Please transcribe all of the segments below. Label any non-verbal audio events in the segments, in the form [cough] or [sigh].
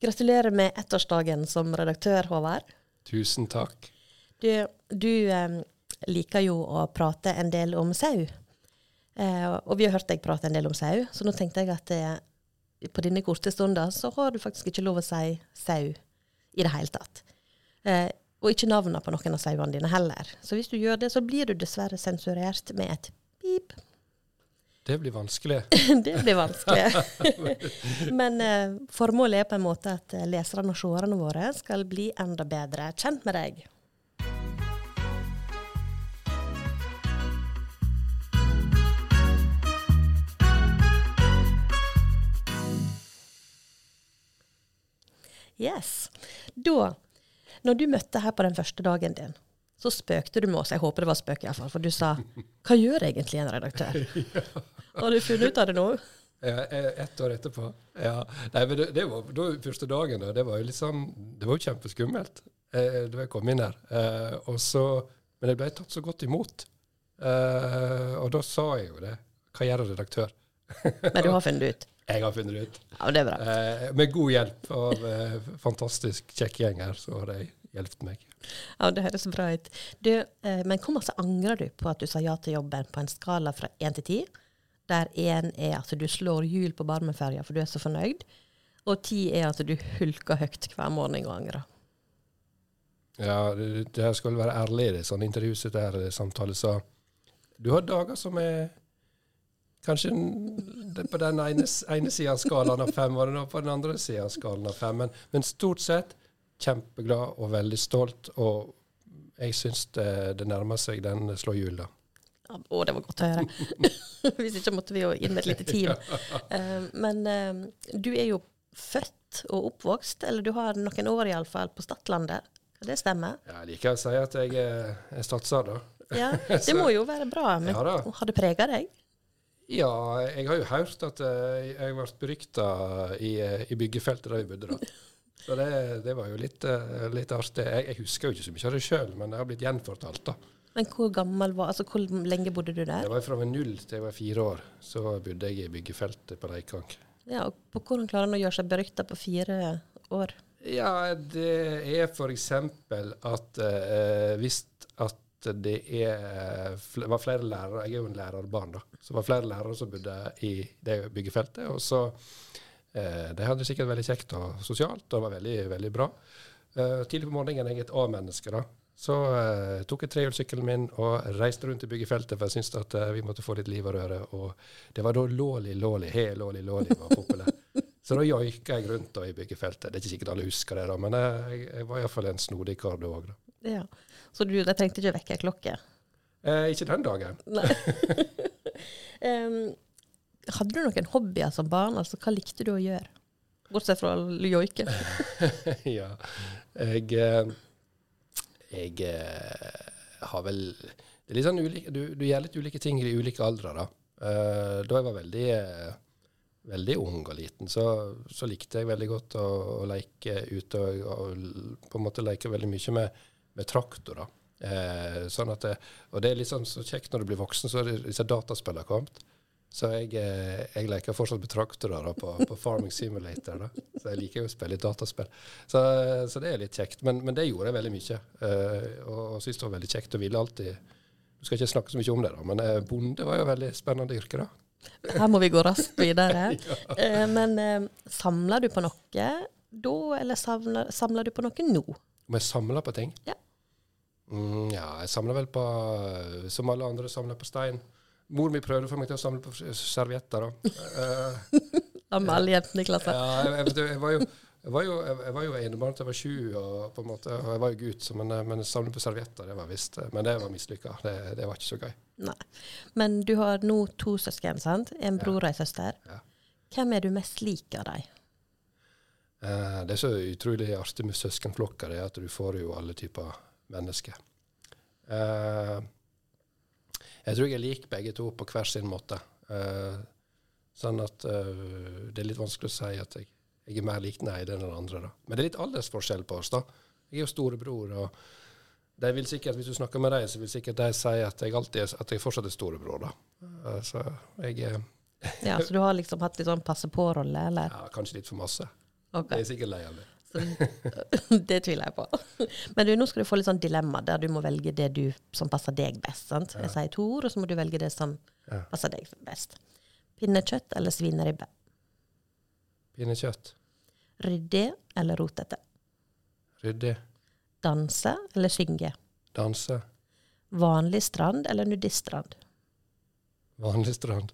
Gratulerer med ettårsdagen som redaktør, Håvard. Tusen takk. Du, du eh, liker jo å prate en del om sau. Eh, og vi har hørt deg prate en del om sau, så nå tenkte jeg at eh, på denne korte stunden så har du faktisk ikke lov å si sau i det hele tatt. Eh, og ikke navnene på noen av sauene dine heller. Så hvis du gjør det, så blir du dessverre sensurert med et pip. Det blir vanskelig. [laughs] det blir vanskelig. [laughs] Men eh, formålet er på en måte at eh, leserne og seerne våre skal bli enda bedre kjent med deg. Yes. Da, når du møtte her på den første dagen din, så spøkte du med oss. Jeg håper det var spøk, iallfall. For du sa 'Hva gjør egentlig en redaktør?' [laughs] Har du funnet ut av det nå? Ja, ett år etterpå. Ja. Nei, men det, det var da første dagen. Det var jo litt sånn, det var jo kjempeskummelt eh, da jeg kom inn her. Eh, og så, men jeg ble tatt så godt imot. Eh, og da sa jeg jo det. Hva gjør en redaktør? [laughs] Men du har funnet det ut? Jeg har funnet det ut. Ja, det er bra. Eh, med god hjelp av eh, fantastisk kjekke gjeng her, så har de hjulpet meg. Ja, Det høres bra ut. Du, eh, men hvor masse angrer du på at du sa ja til jobben på en skala fra én til ti? Der én er at du slår hjul på Barmenferja for du er så fornøyd, og ti er at du hulker høyt hver morgen og angrer. Ja, det, her skal være ærlig i det sånn samtale så du har dager som er kanskje på den ene, ene sida av skalaen av fem, og på den andre sida av skalaen av fem. Men, men, stort sett kjempeglad og veldig stolt, og jeg syns det, det nærmer seg den slår hjul, da. Å, det var godt å høre. [laughs] Hvis ikke måtte vi jo inn med et lite team. [laughs] Uh, men uh, du er jo født og oppvokst, eller du har noen år iallfall, på Stadlandet. Kan det stemme? Ja, jeg liker å si at jeg er, er statser, da. Ja, [laughs] Det må jo være bra. Men ja, har det prega deg? Ja, jeg har jo hørt at uh, jeg ble berykta i, i, byggefeltet der vi bodde da. Så det, det var jo litt, litt artig. Jeg, jeg, husker jo ikke så mye av det sjøl, men det har blitt gjenfortalt, da. Men hvor gammel var Altså hvor lenge bodde du der? Det var fra null til jeg var fire år. Så bodde jeg i byggefeltet på Reikang. Ja, og på Hvordan klarer han å gjøre seg berykta på fire år? Ja, det er f.eks. at eh, hvis at det er, var flere lærere Jeg er jo en lærerbarn, da. Så var flere lærere som bodde i det byggefeltet. Og så eh, De hadde det sikkert veldig kjekt og sosialt, og var veldig, veldig bra. Uh, tidlig på morgenen er jeg et A-menneske, da. Så eh, tok jeg trehjulssykkelen min og reiste rundt i byggefeltet, for jeg syntes at eh, vi måtte få litt liv og røre. Og det var da Låli Låli, he Låli Låli var populær. [laughs] Så da joika jeg rundt da, i byggefeltet. Det er ikke sikkert alle husker det, da, men jeg, jeg var iallfall en snodig kar da òg. Ja. Så du de trengte ikke vekkerklokke? Eh, ikke den dagen. Nei. [laughs] [laughs] um, hadde du noen hobbyer som barn? Altså, Hva likte du å gjøre? Bortsett fra joike. [laughs] ja. Jeg... Eh, jeg eh, har vel det er litt sånn ulike, du, du, gjør litt ulike ting i ulike aldre. Da uh, Da jeg var veldig, veldig ung og liten, så, så, likte jeg veldig godt å, å leke ute og, og, på en måte leke veldig mye med, med traktorer. Uh, sånn og det er litt sånn så kjekt når du blir voksen, så det disse dataspillene kommet. Så jeg, eh, jeg, leker fortsatt med traktorer på, på, Farming Simulator. Da. Så jeg liker jo å spille dataspill. Så, så, det er litt kjekt. Men, men det gjorde jeg veldig mye. Uh, og, og syntes det var veldig kjekt. Og ville alltid Du skal ikke snakke så mye om det, da, men uh, bonde var jo et veldig spennende yrke, da. Her må vi gå raskt videre. [laughs] ja. men samler du på noe da, eller samler, samler, du på noe nå? Om jeg samler på ting? Ja. Mm, ja, jeg samler vel på Som alle andre samler på stein. Mor mi prøvde å få meg til å samle på servietter. Av uh, [laughs] alle jentene i klassen? Ja, jeg, jeg, jeg, var jo jeg var jo, jeg var jo enebarn til jeg var sju, og, på en måte, og jeg var jo gutt, så, men, men samle på servietter det var visst, men det var mislykka. Det, det, var ikke så gøy. Nei. Men du har nå to søsken, sant? En bror og en søster. Ja. Hvem er du mest lik av dem? Eh, det er så utrolig artig med søskenflokker, det er at du får jo alle typer mennesker. Eh, jeg tror jeg liker begge to på hver sin måte. Uh, sånn at uh, det er litt vanskelig å si at jeg, jeg er mer lik den ene enn den andre. Da. Men det er litt aldersforskjell på oss. da. Jeg er jo storebror. og de vil sikkert, Hvis du snakker med dem, så vil sikkert de si at jeg alltid er, at jeg fortsatt er storebror. da. Uh, så jeg Ja, Så du har liksom hatt litt sånn passe på-rolle, eller? Ja, kanskje litt for masse. Okay. Jeg er sikkert lei av det. Så [laughs] Det tviler jeg på. [laughs] Men du, nå skal du få litt sånn dilemma der du må velge det du, som passer deg best. sant? Jeg sier to ord, og så må du velge det som passer deg best. Pinnekjøtt eller svineribbe? Pinnekjøtt. Ryddig eller rotete? Ryddig. Danse eller synge? Danse. Vanlig strand eller nudiststrand? Vanlig strand.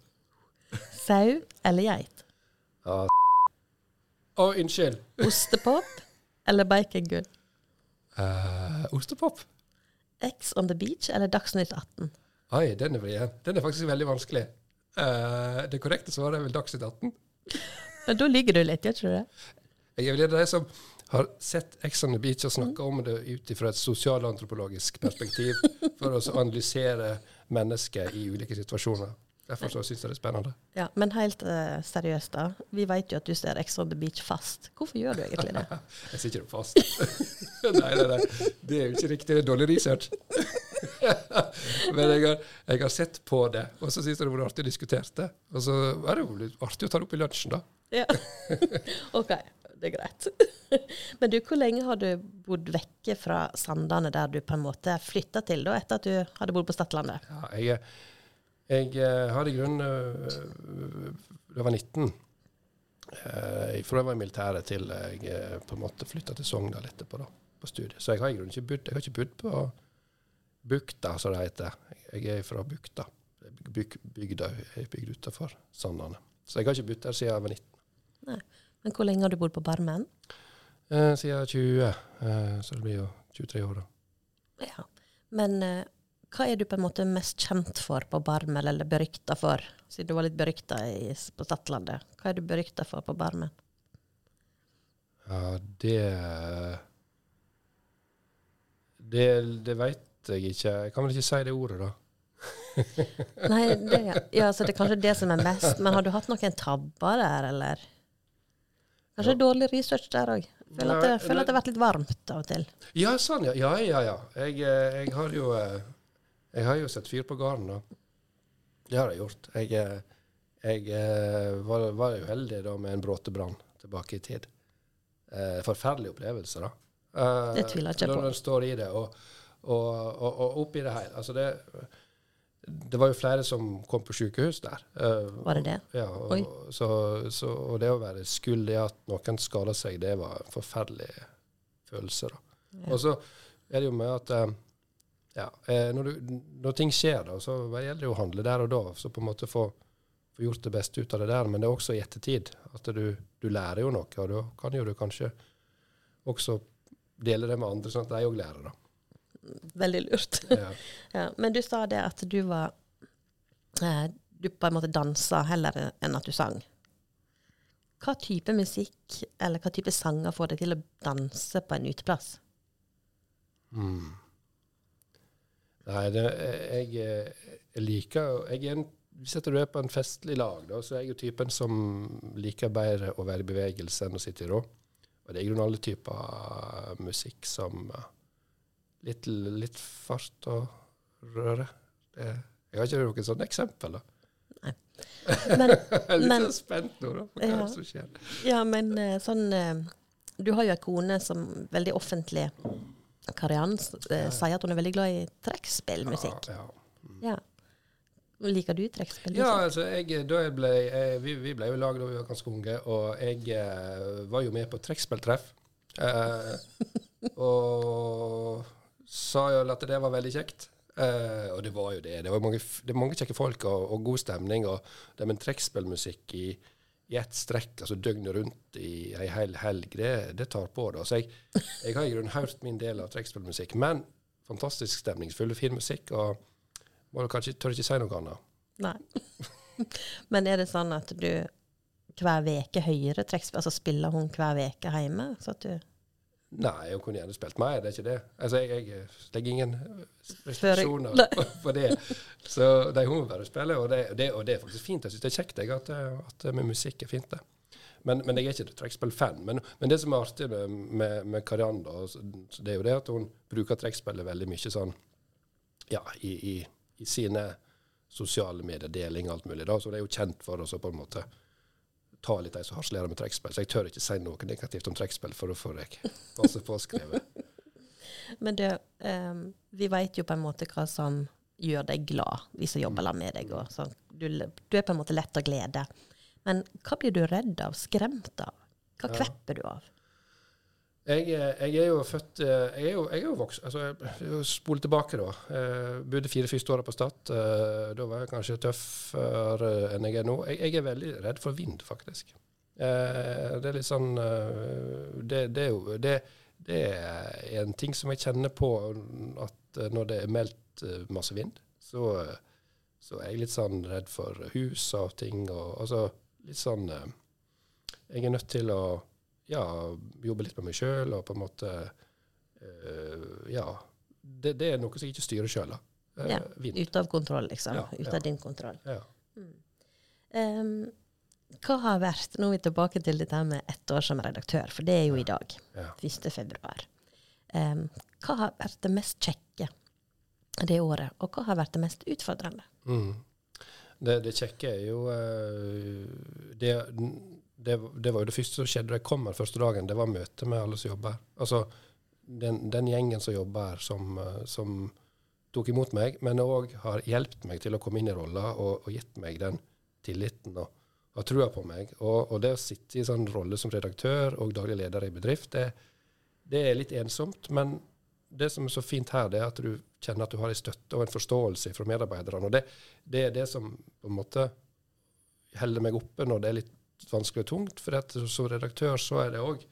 Sau eller geit? Ja. Å, unnskyld. Ostepop eller bacongull? Uh, ostepop. X on the beach eller Dagsnytt 18? Oi, den er vrien. Den er faktisk veldig vanskelig. Uh, det korrekte svaret er vel Dagsnytt 18. Men da ligger du litt, gjør ikke du det? Jeg er vel de som har sett Ex on the Beach og snakka om det ut fra et sosialantropologisk perspektiv, for å analysere mennesker i ulike situasjoner. Derfor så syns jeg det er spennende. Ja, Men helt uh, seriøst, da. Vi vet jo at du ser Ex on the beach fast. Hvorfor gjør du egentlig det? [laughs] Jeg sitter jo fast. [laughs] nei, nei, nei. Det er jo ikke riktig. Det er dårlig research. [laughs] Men jeg har, jeg har sett på det, og så syns jeg det var artig å diskutere det. Og så er det jo litt artig å ta det opp i lunsjen, da. Ja. OK, det er greit. Men du, hvor lenge har du bodd vekke fra Sandane, der du på en måte flytta til, da, etter at du hadde bodd på Stadlandet? Ja, jeg, jeg eh, hadde i grunnen øh, Da jeg var 19 eh, Fra jeg var i militæret til jeg eh, på en måte flytta til Sogndal etterpå, da, på studiet. Så jeg har i grunnen ikke bodd Jeg har ikke bodd på Bukta, som det heter. Jeg er fra Bukta. Byg, bygda er bygd utafor Sandane. Så jeg har ikke bodd der siden jeg var 19. Men hvor lenge har du bodd på Barmen? Eh, siden 20, eh, så det blir jo 23 år, da. Ja. Men eh, hva er du på en måte mest kjent for på Barmen, eller berykta for? Siden du var litt berykta i- på Stadlandet. Hva er du berykta for på Barmen? Ja, det Det, det veit jeg ikke. Jeg kan vel ikke si det ordet, da. [laughs] Nei, det, ja, så det er kanskje det som er mest. Men har du hatt noen tabber der, eller? Kanskje Ja. dårlig research der òg? Føler, at det- føler at det har vært litt varmt av og til. Ja, sånn, ja. Ja, ja, ja. Jeg, eh, jeg har jo eh, Jeg har jo sett fyr på gården, da. Det har jeg gjort. Jeg, eh, jeg eh, var, var uheldig da med en bråtebrann tilbake i tid. Eh, forferdelig opplevelse, da. Eh, Det tviler jeg ikke på. Når en står i det, og, og, og, og oppi det hele. Altså, det det var jo flere som kom på sykehus der. Eh, Var det det? Ja, og, så, så, og det å være skyld i at noen skada seg, det var en forferdelig følelse. da. Ja. Og så er det jo med at eh, ja, eh, når, du, når ting skjer, da, så gjelder det å handle der og da. Så på en måte få, få gjort det beste ut av det der. Men det er også i ettertid. At du, du lærer jo noe, og da kan jo du kanskje også dele det med andre, sånn at de òg lærer. da. Veldig lurt. Ja. [laughs] Ja, men du sa det at du var eh, Du på en måte dansa heller enn at du sang. Hva type musikk eller hva type sanger får deg til å danse på en uteplass? Mm. Nei, det, jeg, jeg liker jeg er en, Hvis du er på en festlig lag, da, så er jeg jo typen som liker bedre å være i bevegelse enn å sitte i ro. Og det er i grunnen alle typer musikk som eh, litt, litt fart og røre. Det, jeg har ikke noe sånt eksempel, da. Men, [laughs] Jeg er litt Men- så spent nå, da, hva Ja. som skjer. ja, men eh, sånn eh, Du har jo ei kone som veldig offentlig Kariann s- eh, sier at hun er veldig glad i trekkspillmusikk. Ja, ja. Ja. Liker du trekkspillmusikk? Ja, altså, jeg, da jeg ble, jeg, vi, vi ble jo lag da vi var ganske unge, og jeg eh, var jo med på trekkspilltreff. Eh, og sa jo at det var veldig kjekt. Eh, og det var jo det. Det var mange, det var mange kjekke folk og, og god stemning. Og det med trekkspillmusikk i, i ett strekk, altså døgnet rundt i ei hel helg, det, det tar på. da. Så jeg, jeg har i grunnen hørt min del av trekkspillmusikk. Men fantastisk stemningsfull, fin musikk. og må du kanskje tør ikke si noe annet. Nei. [laughs] Men er det sånn at du hver veke høyere trekkspill? Altså spiller hun hver veke hjemme? Så at du Nei, hun kunne gjerne spilt mer, det er ikke det. Altså, jeg, jeg legger ingen restriksjoner på, [laughs] det. Så de, hun må bare spille, og det, det, og det er faktisk fint. Jeg syns det er kjekt jeg, at, at med musikk er fint, det. Men, men jeg er ikke trekkspillfan. Men, men det som er artig med, med, med Kariann, det er jo det at hun bruker trekkspillet veldig mye sånn ja, i, i, i sine sosiale medier, deling og alt mulig. da, Så det er jo kjent for oss å på en måte ta litt de som harselerer med trekkspill. Så jeg tør ikke si noe negativt om trekkspill, for da får jeg masse påskrevet. [laughs] Men du, um, vi veit jo på en måte hva som gjør deg glad, vi som jobber med deg. Og sånn. du, du, er på en måte lett å glede. Men hva blir du redd av, skremt av? Hva ja. kvepper du av? Jeg, jeg, er jo født eh, Jeg er jo, jeg er jo vokst Altså, Spole tilbake, da. Jeg bodde fire første åra på Stad. Eh, da var jeg kanskje tøffere enn jeg er nå. Jeg, jeg er veldig redd for vind, faktisk. Eh, det er litt sånn Det, det er jo det, det, er en ting som jeg kjenner på at når det er meldt masse vind, så, så er jeg litt sånn redd for hus og ting. Og, altså litt sånn Jeg er nødt til å ja, jobbe litt med meg sjøl og på en måte uh, Ja. Det, det, er noe som jeg ikke styrer sjøl. Uh, ja, Ute av kontroll, liksom. Ja, Ute av din kontroll. Ja. Mm. Um, hva har vært Nå er vi tilbake til dette med ett år som redaktør, for det er jo i dag. Ja. 1. februar. Um, hva har vært det mest kjekke det året, og hva har vært det mest utfordrende? Mm. Det, det, kjekke er jo uh, det, det, det, var jo det første som skjedde da jeg kom her første dagen. Det var møte med alle som jobber Altså den, den gjengen som jobber her, som, eh, som, tok imot meg, men òg har hjulpet meg til å komme inn i rolla og, og, gitt meg den tilliten og og trua på meg. Og, og, det å sitte i sånn rolle som redaktør og daglig leder i bedrift, det, det, er litt ensomt. Men det som er så fint her, det er at du kjenner at du har en støtte og en forståelse fra medarbeiderne. Og det, det er det som på en måte holder meg oppe når det er litt vanskelig og tungt. For at som redaktør så er det òg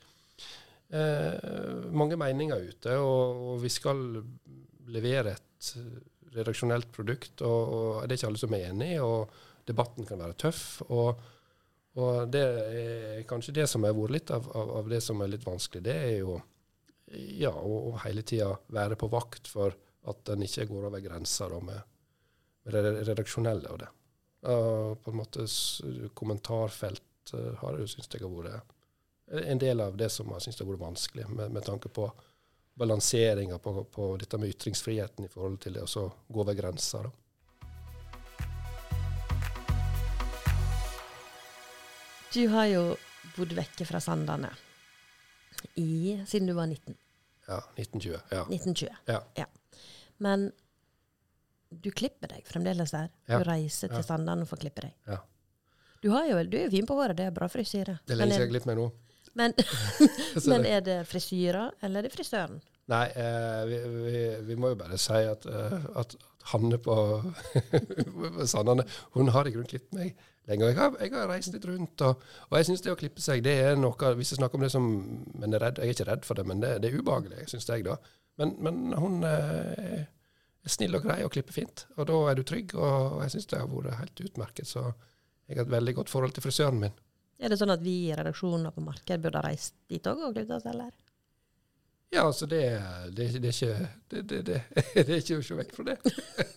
eh, mange meninger ute, og, og, vi skal levere et redaksjonelt produkt. Og, og, det er ikke alle som er enig, og debatten kan være tøff. og, og det er kanskje det som har vært litt av, av, av, det som er litt vanskelig. Det er jo ja, å, hele tida være på vakt for at en ikke går over grensa med det redaksjonelle og det. Uh, på en måte kommentarfelt uh, har jeg syntes jeg har vært en del av det som jeg syns har vært vanskelig, med, med tanke på balanseringa på, på, dette med ytringsfriheten i forhold til det å gå over grensa. da. Du har jo bodd vekke fra Sandane i, siden du var 19. Ja, 1920. Ja. 1920. Ja. ja. Men du klipper deg fremdeles der? Du reiser til Sandane for å klippe deg? Ja. Du, jo, du er jo fin på håret, det er bra frisyre. Det er lenge siden jeg har klippet meg nå. Men, [laughs] [laughs] men, er det frisyra, eller er det frisøren? Nei, eh, vi, vi, vi, må jo bare si at, uh, at Hanne på [laughs] Sandane hun har i grunnen klippet meg lenge. Jeg har, jeg har reist litt rundt, og, og jeg syns det å klippe seg det er noe Hvis jeg snakker om det som men er redd, Jeg er ikke redd for det, men det, det er ubehagelig, syns jeg, da. Men, men hun eh, er snill og grei og klipper fint, og da er du trygg, og jeg syns det har vært helt utmerket. så jeg har et veldig godt forhold til frisøren min. Er det sånn at vi i redaksjonen og på markedet burde ha reist dit òg og klippet oss, eller? Ja, altså det, det, det, er ikke, [laughs] det, er ikke å se vekk fra det.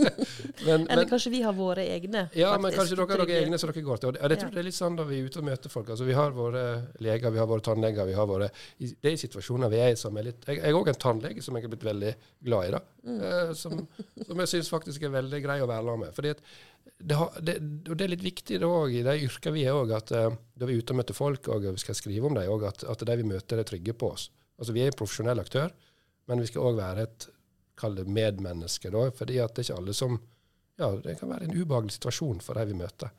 [laughs] men, Eller men, kanskje vi har våre egne? Ja, faktisk, men kanskje dere har deres egne som dere går til. Og jeg tror ja. det er litt sånn da vi er ute og møter folk. Altså Vi har våre leger, vi har våre tannleger. vi har våre, Det er situasjoner vi er i som er litt Jeg er òg en tannlege som jeg er blitt veldig glad i, da. Mm. Eh, som, som, jeg syns faktisk er veldig grei å være sammen med. Fordi det, har, det, og det er litt viktig da, i de yrkene vi er òg, at uh, da vi er ute og møter folk og vi skal skrive om dem, at, at de vi møter, er trygge på oss. Altså Vi er en profesjonell aktør, men vi skal òg være et kall det medmenneske. da, fordi at det er ikke alle som ja, Det kan være en ubehagelig situasjon for de vi møter.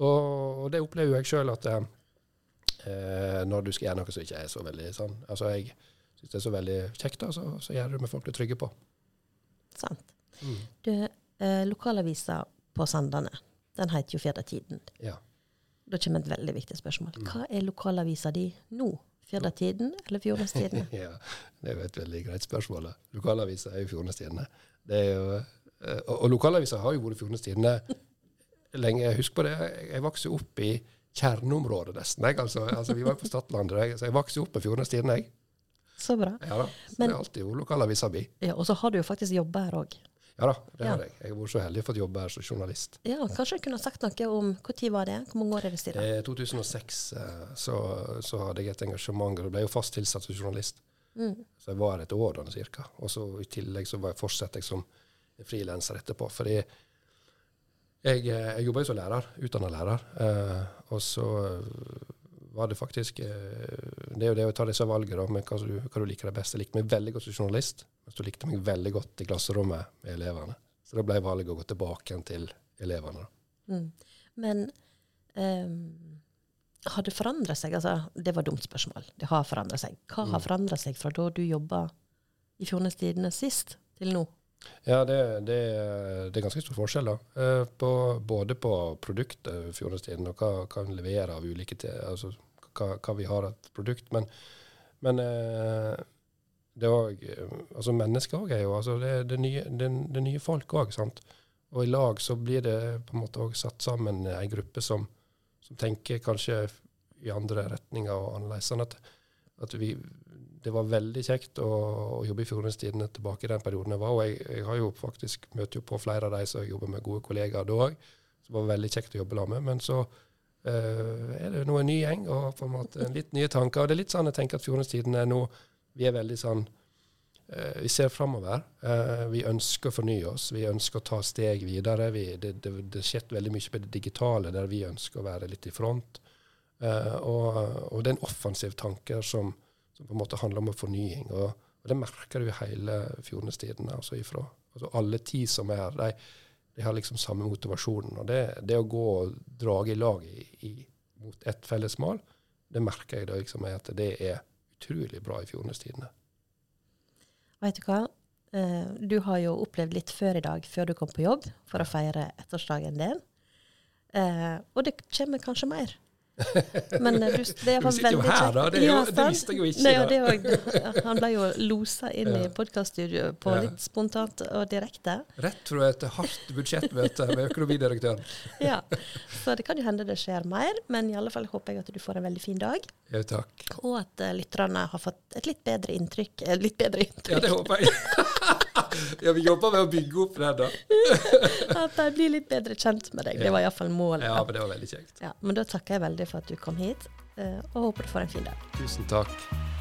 Og, og det opplever jeg sjøl at eh, når du skal gjøre noe som ikke er så veldig sånn altså Jeg syns det er så veldig kjekt, da, så, så gjør du det med folk du er trygge på. Sant. Mm. Du, eh, lokalavisa på Sandane, den heter jo Firdatiden. Ja. Da kommer et veldig viktig spørsmål. Mm. Hva er lokalavisa di nå? Firdatiden eller Fjordnestidene? [laughs] ja, det er jo et veldig greit spørsmål. Lokalavisa er jo Fjordnestidene. Eh, og, og lokalavisa har jo vært Fjordnestidene lenge. Husk på det, jeg vokste opp i kjerneområdet nesten. Jeg, altså, altså, vi var på Stadlandet, så jeg vokste opp med Fjordnestidene. jeg. Så bra. Ja da, så Men, Det er alltid jo lokalavisa mi. Ja, og så har du jo faktisk jobba her òg. Ja da, det har jeg. Jeg har vært så heldig å få jobbe her som journalist. Ja, Kanskje du kunne sagt noe om når var det? Hvor mange år er det siden? I 2006 eh, så, så, hadde jeg et engasjement, og ble jo fast tilsatt som journalist. Mm. Så jeg var her et år da cirka. Og så i tillegg så var jeg fortsatte jeg som frilanser etterpå. Fordi jeg, eh, jeg jobba jo som lærer, utdanna lærer. Eh, og så var det faktisk eh, Det er jo det å ta disse valgene med hva du, hva du liker deg best. Jeg likte meg veldig godt som journalist, mens du likte meg veldig godt i klasserommet med elevene. Så da ble valget å gå tilbake til elevene. Mm. Men um, har det forandra seg? Altså, det var et dumt spørsmål. Det har forandra seg. Hva har Mm. forandra seg fra da du jobba i Fjordnes Tidende sist, til nå? Ja, det, det, det er ganske stor forskjell, da. Eh, På, både på produktet Fjordestiden og hva hva en leverer av ulike til, Altså hva, hva vi har av produkt. Men, men eh, det er òg Altså mennesker òg er jo altså det, det, nye, det, det nye folk òg, sant. Og i lag så blir det på en måte òg satt sammen ei gruppe som, som tenker kanskje i andre retninger og annerledes. Sånn at, at vi det var veldig kjekt å, å jobbe i Fjordens Tidende tilbake i den perioden jeg var. Og jeg, jeg har jo faktisk møtt jo på flere av de som jobber med gode kollegaer da òg. Det var veldig kjekt å jobbe sammen med. Men så eh, er det nå en ny gjeng og på en måte litt nye tanker. Og det er litt sånn jeg tenker at Fjordens Tidende nå Vi er veldig sånn eh, Vi ser framover. Eh, vi ønsker å fornye oss. Vi ønsker å ta steg videre. Vi, det, det, det skjer veldig mye på det digitale, der vi ønsker å være litt i front. Uh, og, og det er en offensiv tanke som, som på en måte handler om fornying. Og, og det merker du i hele Fjordenes Tidende. Altså ifra, altså alle ti som er her, de, de har liksom samme motivasjonen. Og det, det å gå og drage i lag i, i, mot ett felles mål, det merker jeg da liksom er at det er utrolig bra i Fjordenes Tidende. Vet du hva? Eh, du har jo opplevd litt før i dag, før du kom på jobb, for å feire ettårsdagen din. Eh, og det kommer kanskje mer. Men eh, du, det Du sitter jo her, da. Det jo- det visste jeg jo ikke, Nei, ja, jo- han ble jo losa inn i Ja. podkaststudioet på Ja. litt spontant og direkte. Rett fra et hardt budsjettmøte med økonomidirektøren. [laughs] Ja. Så det kan jo hende det skjer mer, men i alle fall håper jeg at du får en veldig fin dag. Jo, takk. Og at eh, lytterne har fått et litt bedre inntrykk. eh, litt bedre inntrykk. Ja, det håper jeg. [laughs] ja, vi jobber med å bygge opp det, da. [laughs] At de blir litt bedre kjent med deg. Det var iallfall målet. Ja, men det var veldig kjekt. Ja, men da takker jeg veldig for at du kom hit, eh, og håper du får en fin dag. Tusen takk.